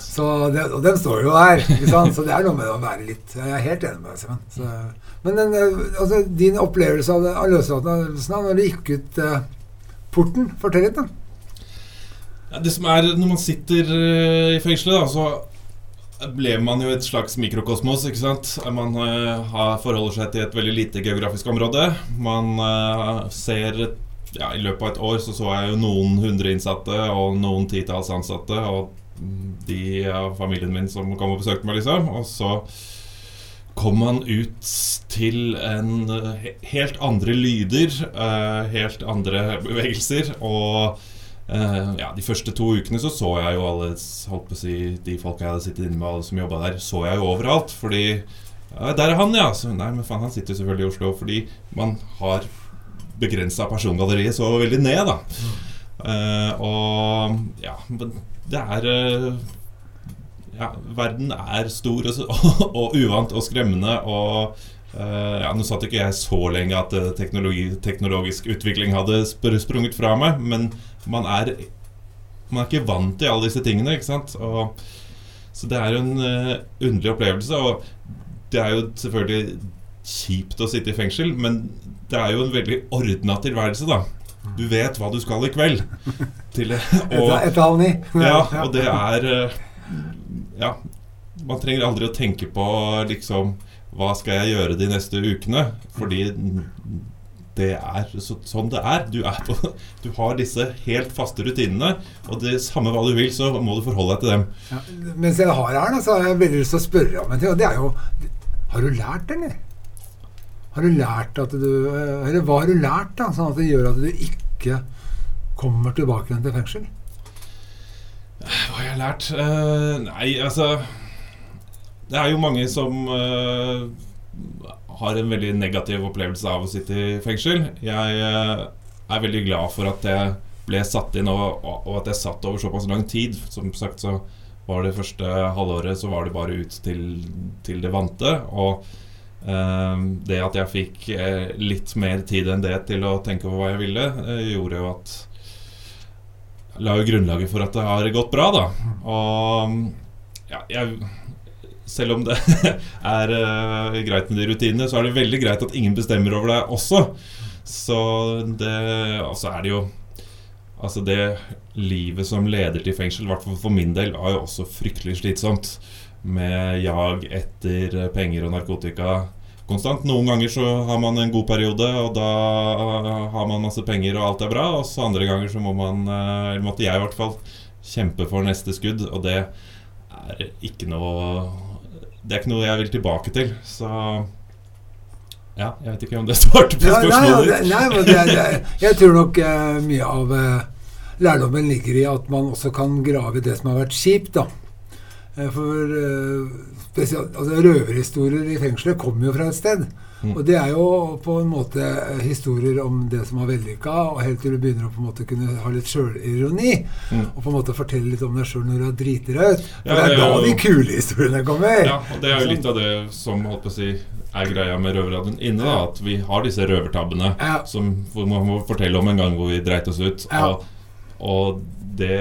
Og dem står jo der. ikke sant? Så det er noe med å være litt Jeg er helt enig med deg, Simen. Så- Men den, eh, altså, din opplevelse av, av løslatelsen når du gikk ut uh, porten, fortell litt, da. Ja, det som er Når man sitter uh, i fengselet, da, så lever man jo et slags mikrokosmos. ikke sant? Man uh, forholder seg til et veldig lite geografisk område. Man uh, ser ja, I løpet av et år så så jeg jo noen hundre innsatte og noen titalls ansatte. Og de av familien min som kom og besøkte meg, liksom. Og så kom man ut til en eh, helt andre lyder, uh, helt andre bevegelser. Og eh, ja, de første to ukene så så jeg jo alle holdt på å si, de folka jeg hadde sittet inne med, alle som jobba der, så jeg jo overalt. Fordi ja, Der er han, ja! Så, nei, men faen, han sitter jo selvfølgelig i Oslo. Fordi man har begrensa persongalleriet så veldig ned, da. Uh, og ja, det er uh, ja, verden er stor og, så- og uvant og skremmende. Og eh, ja, Nå satt ikke jeg så lenge at eh, teknologi, teknologisk utvikling hadde sprunget fra meg, men man er, man er ikke vant til alle disse tingene. ikke sant? Og, så det er jo en uh, underlig opplevelse. Og det er jo selvfølgelig kjipt å sitte i fengsel, men det er jo en veldig ordna tilværelse, da. Du vet hva du skal i kveld. Til, Etter- etter halv ni. Ja, Ja. og det er uh, Ja. Man trenger aldri å tenke på liksom Hva skal jeg gjøre de neste ukene? Fordi det er så, sånn det er. Du, er på, du har disse helt faste rutinene, og det samme hva du vil, så må du forholde deg til dem. Ja, mens jeg har her, da, så har jeg veldig lyst til å spørre om en ting. Og det er jo Har du lært, eller? Har du lært at du Eller hva har du lært, da, sånn at det gjør at du ikke kommer tilbake igjen til fengsel? Hva har jeg lært? Uh, nei, altså Det er jo mange som uh, har en veldig negativ opplevelse av å sitte i fengsel. Jeg uh, er veldig glad for at jeg ble satt inn, og, og, at jeg satt over såpass lang tid. Som sagt så var det første halvåret så var det bare ut til, til det vante. Og uh, det at jeg fikk litt mer tid enn det til å tenke over hva jeg ville, gjorde jo at la jo grunnlaget for at det har gått bra, da. Og ja, jeg Selv om det er uh, greit med de rutinene, så er det veldig greit at ingen bestemmer over deg også. Så det Og så er det jo Altså, det livet som leder til fengsel, i hvert fall for min del, er jo også fryktelig slitsomt. Med jag etter penger og narkotika konstant. Noen ganger så har man en god periode, og da har man masse penger og alt er bra. Og så andre ganger så må man, eh, eller måtte jeg i hvert fall, kjempe for neste skudd. Og det er ikke noe Det er ikke noe jeg vil tilbake til. Så ja, jeg vet ikke om det svarte på nei, spørsmålet ditt. nei, er- det, er- jeg tror nok eh, mye av eh, lærdommen ligger i at man også kan grave det som har vært kjipt. da. Eh, for eh, spesielt, altså, røverhistorier i fengselet kommer jo fra et sted. Mm. Og det er jo på en måte eh, historier om det som var vellykka, og helt til du begynner å på en måte kunne ha litt sjølironi. Mm. Og på en måte fortelle litt om deg sjøl når du har driti deg ut. For Ja, det er er da de kule historiene kommer. Ja, og det er jo litt av det som holdt på å si er greia med Røverradioen inne. da At vi har disse røvertabbene som, hvor man må fortelle om en gang hvor vi dreit oss ut. Ja. Og, og det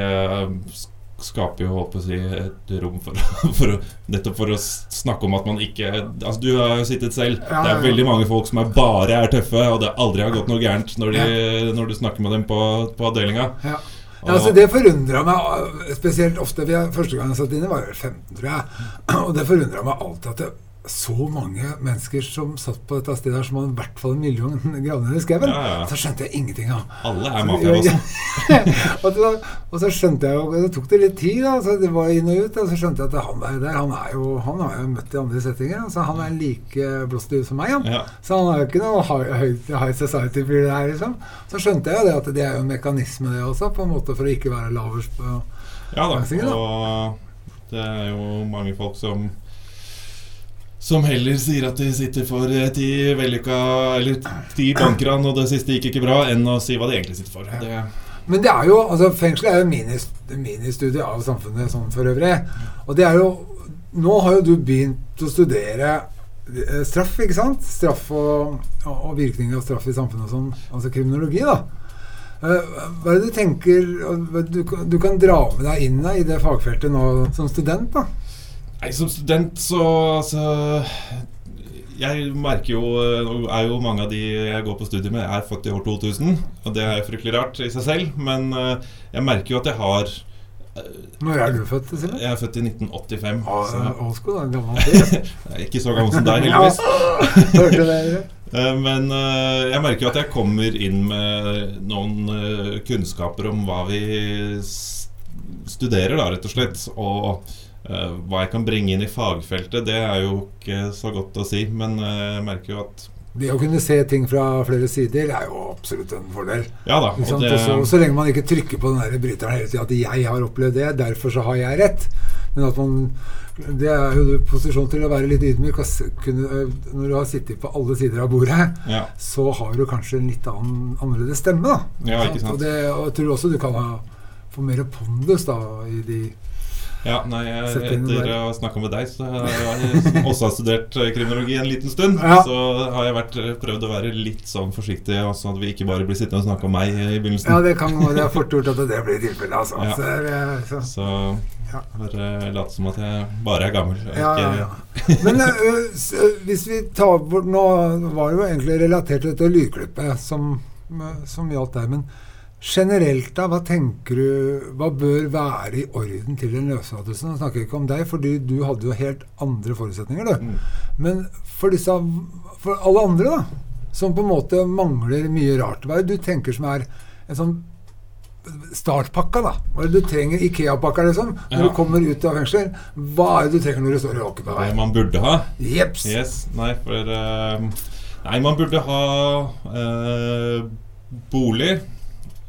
skaper jo håper si et rom for, for nettopp for å snakke om at man ikke Altså Du har jo sittet selv. Ja, Det er veldig mange folk som er bare er tøffe, og det aldri har gått noe gærent når, de, når du snakker med dem på, på avdelinga. Ja. Ja, altså Det forundra meg uh, spesielt ofte. Første gang jeg satt inne, var jeg 15, tror jeg. Og det forundra meg alltid at det så mange mennesker som satt på dette stedet her som hadde i hvert fall en million gravner i skauen. Ja, ja. Så skjønte jeg ingenting av. Alle er Så- mafiabossen. og, så, og så skjønte jeg jo Det tok det litt tid, da. Så det var inn og ut. Og så skjønte jeg at han der, der han er jo Han har jo møtt i andre settinger. Altså, han er like blåst ut som meg, han. Ja. Så han er jo ikke noe high, high, society-fyr her, liksom. Så skjønte jeg jo det at det er jo en mekanisme, det også, på en måte for å ikke være lavest på Ja da, da. og det er jo mange folk som som heller sier at de sitter for eh, ti vellykka Eller ti bankran, og det siste gikk ikke bra, enn å si hva de egentlig sitter for. Det, Men det er jo, altså fengsel er jo ministudie ministudie av samfunnet sånn for øvrig. Og det er jo Nå har jo du begynt å studere eh, straff, ikke sant? Straff og, og, virkninger av straff i samfunnet og sånn. Altså kriminologi, da. Eh, Hva er det du tenker du, kan- du kan dra med deg inn i det fagfeltet nå som student, da? Nei, som student så så Jeg merker jo Nå er jo mange av de jeg går på studie med, er født i år 2000. Og det er fryktelig rart i seg selv, men eh, jeg merker jo at jeg har Når er du født? Simen? Jeg er født i 1985. så- Old da. Gammel ikke så gammel som deg, heldigvis. Eh, Men eh, jeg merker jo at jeg kommer inn med noen eh, kunnskaper om hva vi studerer, da, rett og slett. Og eh, hva jeg kan bringe inn i fagfeltet, det er jo ikke så godt å si. Men eh, jeg merker jo at Det å kunne se ting fra flere sider er jo absolutt en fordel. Ja da, og det- så, så lenge man ikke trykker på den der bryteren hele tida at 'jeg har opplevd det, derfor så har jeg rett'. Men at man Det er jo du posisjon til å være litt ydmyk. Kunne, øh, når du har sittet på alle sider av bordet, Ja. så har du kanskje en litt annen, annerledes stemme, da. Ja. Og, det, og jeg tror også du kan ha, få mer pondus da i de Ja, nei, jeg, etter å ha snakka med deg, så har jeg også har studert eh, kriminologi en liten stund, Ja. så har jeg vært, eh, prøvd å være litt sånn forsiktig, sånn at vi ikke bare blir sittende og snakke om meg i begynnelsen. Ja, det kan. Det er fort gjort at det blir tilfellet, altså. Ja. Så, det er, så. Så bare late som at jeg bare er gammel. Ja, ja, ja. Men uh, hvis vi tar bort Nå var det jo egentlig relatert til dette lydklippet som, som gjaldt deg. Men generelt, da, hva tenker du Hva bør være i orden til en løslatelse? Nå snakker jeg ikke om deg, fordi du hadde jo helt andre forutsetninger, du. Men for disse For alle andre, da, som på en måte mangler mye rart. Hva er det du tenker som er en sånn startpakka, da? Hva er det du trenger? Ikea-pakka, liksom? Når Ja. du kommer ut av fengsel. Hva er det du trenger når du står i åker på vei? Det man burde ha? Jeps. Yes, nei, for uh, Nei, man burde ha uh, bolig.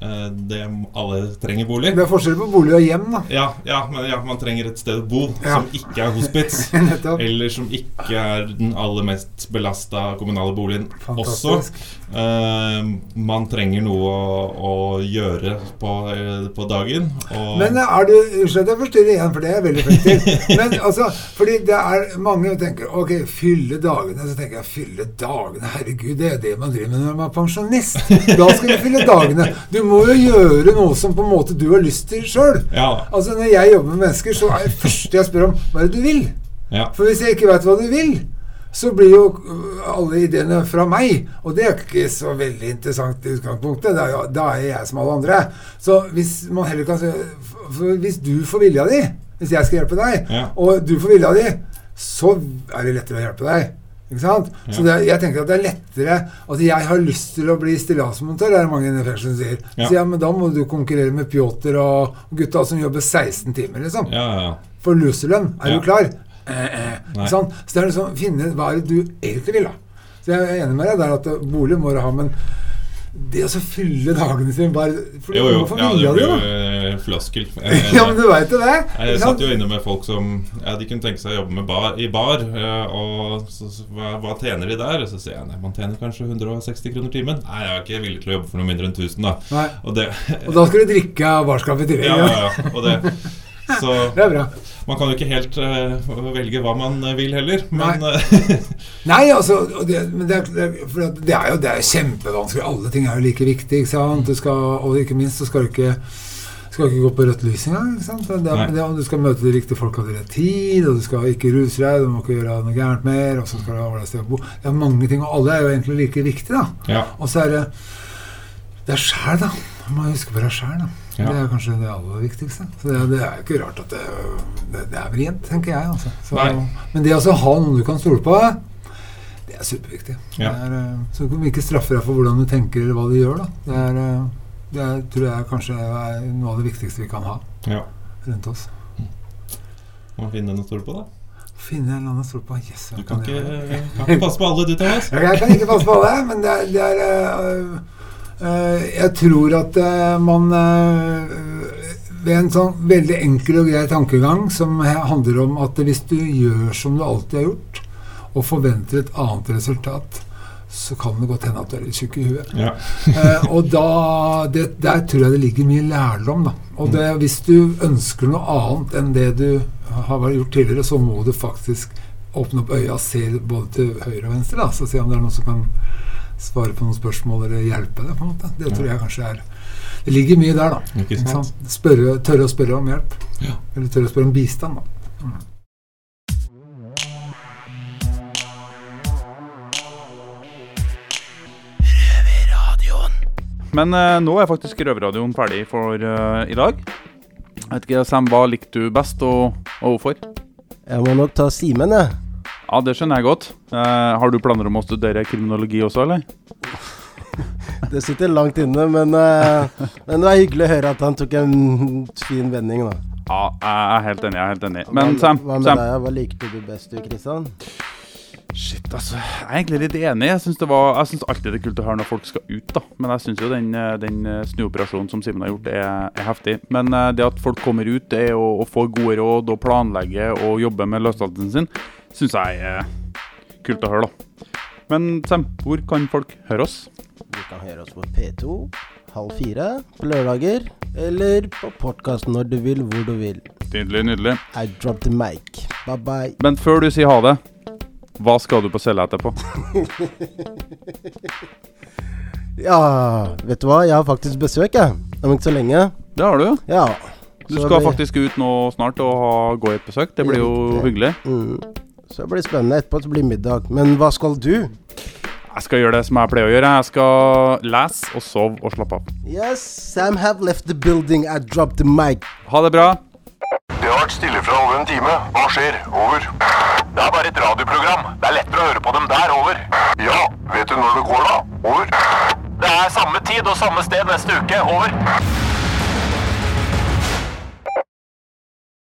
Eh, det alle trenger bolig. Det er forskjell på bolig og hjem, da. Ja, ja, men ja, man trenger et sted å bo Ja. som ikke er hospits. Eller som ikke er den aller mest belasta kommunale boligen. Fantastisk. Eh, man trenger noe å, å gjøre på, eh, på dagen. Og Men er du Unnskyld at jeg forstyrrer igjen, for det er veldig flink til. Men altså, fordi det er mange som tenker Ok, fylle dagene. Så tenker jeg fylle dagene. Herregud, det er det man driver med når man er pensjonist. Da skal du fylle dagene. Du må jo gjøre noe som på en måte du har lyst til sjøl. Ja. Altså, når jeg jobber med mennesker, så er det første jeg spør om hva er det du vil? Ja. For hvis jeg ikke veit hva du vil, så blir jo øh, alle ideene fra meg. Og det er ikke så veldig interessant i utgangspunktet. Da er, jo- da er jeg som alle andre. Så hvis man heller kan Hvis du får vilja di, hvis jeg skal hjelpe deg, Ja. og du får vilja di, så er det lettere å hjelpe deg. Ikke sant? Så Ja. det, jeg tenker at det er lettere At jeg har lyst til å bli stillasmontør, er det mange i fengselet som sier. Ja. Så ja, men da må du konkurrere med Pjotr og gutta som jobber 16 timer, liksom. Ja, ja. For luselønn. Er du klar? Sant? Så det er liksom finne hva er det du egentlig vil, da. Så jeg er enig med deg der at bolig må du ha, men det å så fylle dagene sine bare for Jo, jo. Ja, det blir jo eh, floskel. Eh, Ja, men du vet jo det. Jeg jeg satt jo inne med folk som ja, de kunne tenke seg å jobbe med bar, i bar. Og så, hva, hva tjener de der? Og så sier jeg nei, man tjener kanskje 160 kroner timen. Nei, jeg er ikke villig til å jobbe for noe mindre enn 1000, da. Og, det, Og da skal du drikke av barskapet i tillegg. ja, ja, ja. Og det, så Det bra. man kan jo ikke helt uh, velge hva man eh, vil heller, men Nei, Nei, altså det, men det, er, det, er, jo det er kjempevanskelig. Alle ting er jo like viktig. Ikke sant? Du skal, og ikke minst så skal du ikke skal ikke gå på rødt lys engang. ikke sant? Det, det, du skal møte de riktige folka til rett tid, og du skal ikke ruse deg, du må ikke gjøre noe gærent mer, og så skal du ha sted å bo. Det er mange ting, og alle er jo egentlig like viktige, da. Ja. Og så er det det er sjæl, da. Man må huske på det sjæl. Ja. Det er kanskje det aller viktigste. Så det, det er jo ikke rart at det, det, det er vrient, tenker jeg. Altså. Så, men det altså å ha noen du kan stole på, det er superviktig. Ja. Det er, eh, så kan vi ikke straffe deg for hvordan du tenker eller hva du gjør. Da. Det, er, eh, det er, tror jeg kanskje er noe av det viktigste vi kan ha Ja. rundt oss. Må finne noe å stole på, da. Finne en eller annen å stole på. Yes, Du jeg kan ikke, kan ikke passe på alle, du, Thomas. Jeg kan ikke passe på alle, men det er, det er øh, Jeg tror at øh, man øh, Ved en sånn veldig enkel og grei tankegang som handler om at hvis du gjør som du alltid har gjort, og forventer et annet resultat, så kan det godt hende at du er litt tjukk i huet. Ja. Eh, og da, det, der tror jeg det ligger mye lærdom. Da. Og det, hvis du ønsker noe annet enn det du har gjort tidligere, så må du faktisk åpne opp øya og se både til høyre og venstre. da, Så se om det er noe som kan svare på noen spørsmål eller hjelpe deg. på en måte. Det tror jeg kanskje er Det ligger mye der, da. Ikke sant? Spørre, tørre å spørre om hjelp. Ja. Eller tørre å spørre om bistand. da. Mm. Men eh, nå er faktisk Røverradioen ferdig for eh, i dag. Jeg vet ikke, Sam, hva likte du best, og, og hvorfor? Jeg må nok ta Simen, jeg. Ja, det skjønner jeg godt. Eh, har du planer om å studere kriminologi også, eller? Det sitter langt inne, men, eh, men det er hyggelig å høre at han tok en fin vending, da. Ja, jeg er helt enig. jeg er helt enig. Men hva, Sam, hva med Sam. deg? Hva likte du best, du, Kristian? Shit, altså. Jeg er egentlig litt enig. Jeg syns, det var, jeg syns alltid det er kult å høre når folk skal ut, da. Men jeg syns jo den, eh, den eh, snuoperasjonen som Simen har gjort, er, er heftig. Men eh, det at folk kommer ut det er å, å få gode råd og planlegge og jobbe med løslattelsen sin, syns jeg er kult å høre, da. Men Sam, hvor kan folk høre oss? Du kan høre oss på P2 halv fire på lørdager, eller på podkast når du vil, hvor du vil. Nydelig, nydelig. I drop the mic. Bye bye. Men før du sier ha det, hva skal du på cella etterpå? Ja, vet du hva? Jeg har faktisk besøk, jeg. Om ikke så lenge. Det har du, ja. Du skal blir... faktisk ut nå snart og ha, gå i et besøk. Det blir jo hyggelig. Mm. Så det blir spennende. Etterpå så blir det middag. Men hva skal du? Jeg skal gjøre det som jeg pleier å gjøre. Jeg skal lese og sove og slappe av. Yes, Sam have left the building. I dropped the mic. Ha det bra. Det har vært stille fra over en time. Hva skjer? Over. Det er bare et radioprogram. Det er lettere å høre på dem der. Over. Ja, vet du når det går, da? Over. Det er samme tid og samme sted neste uke. Over.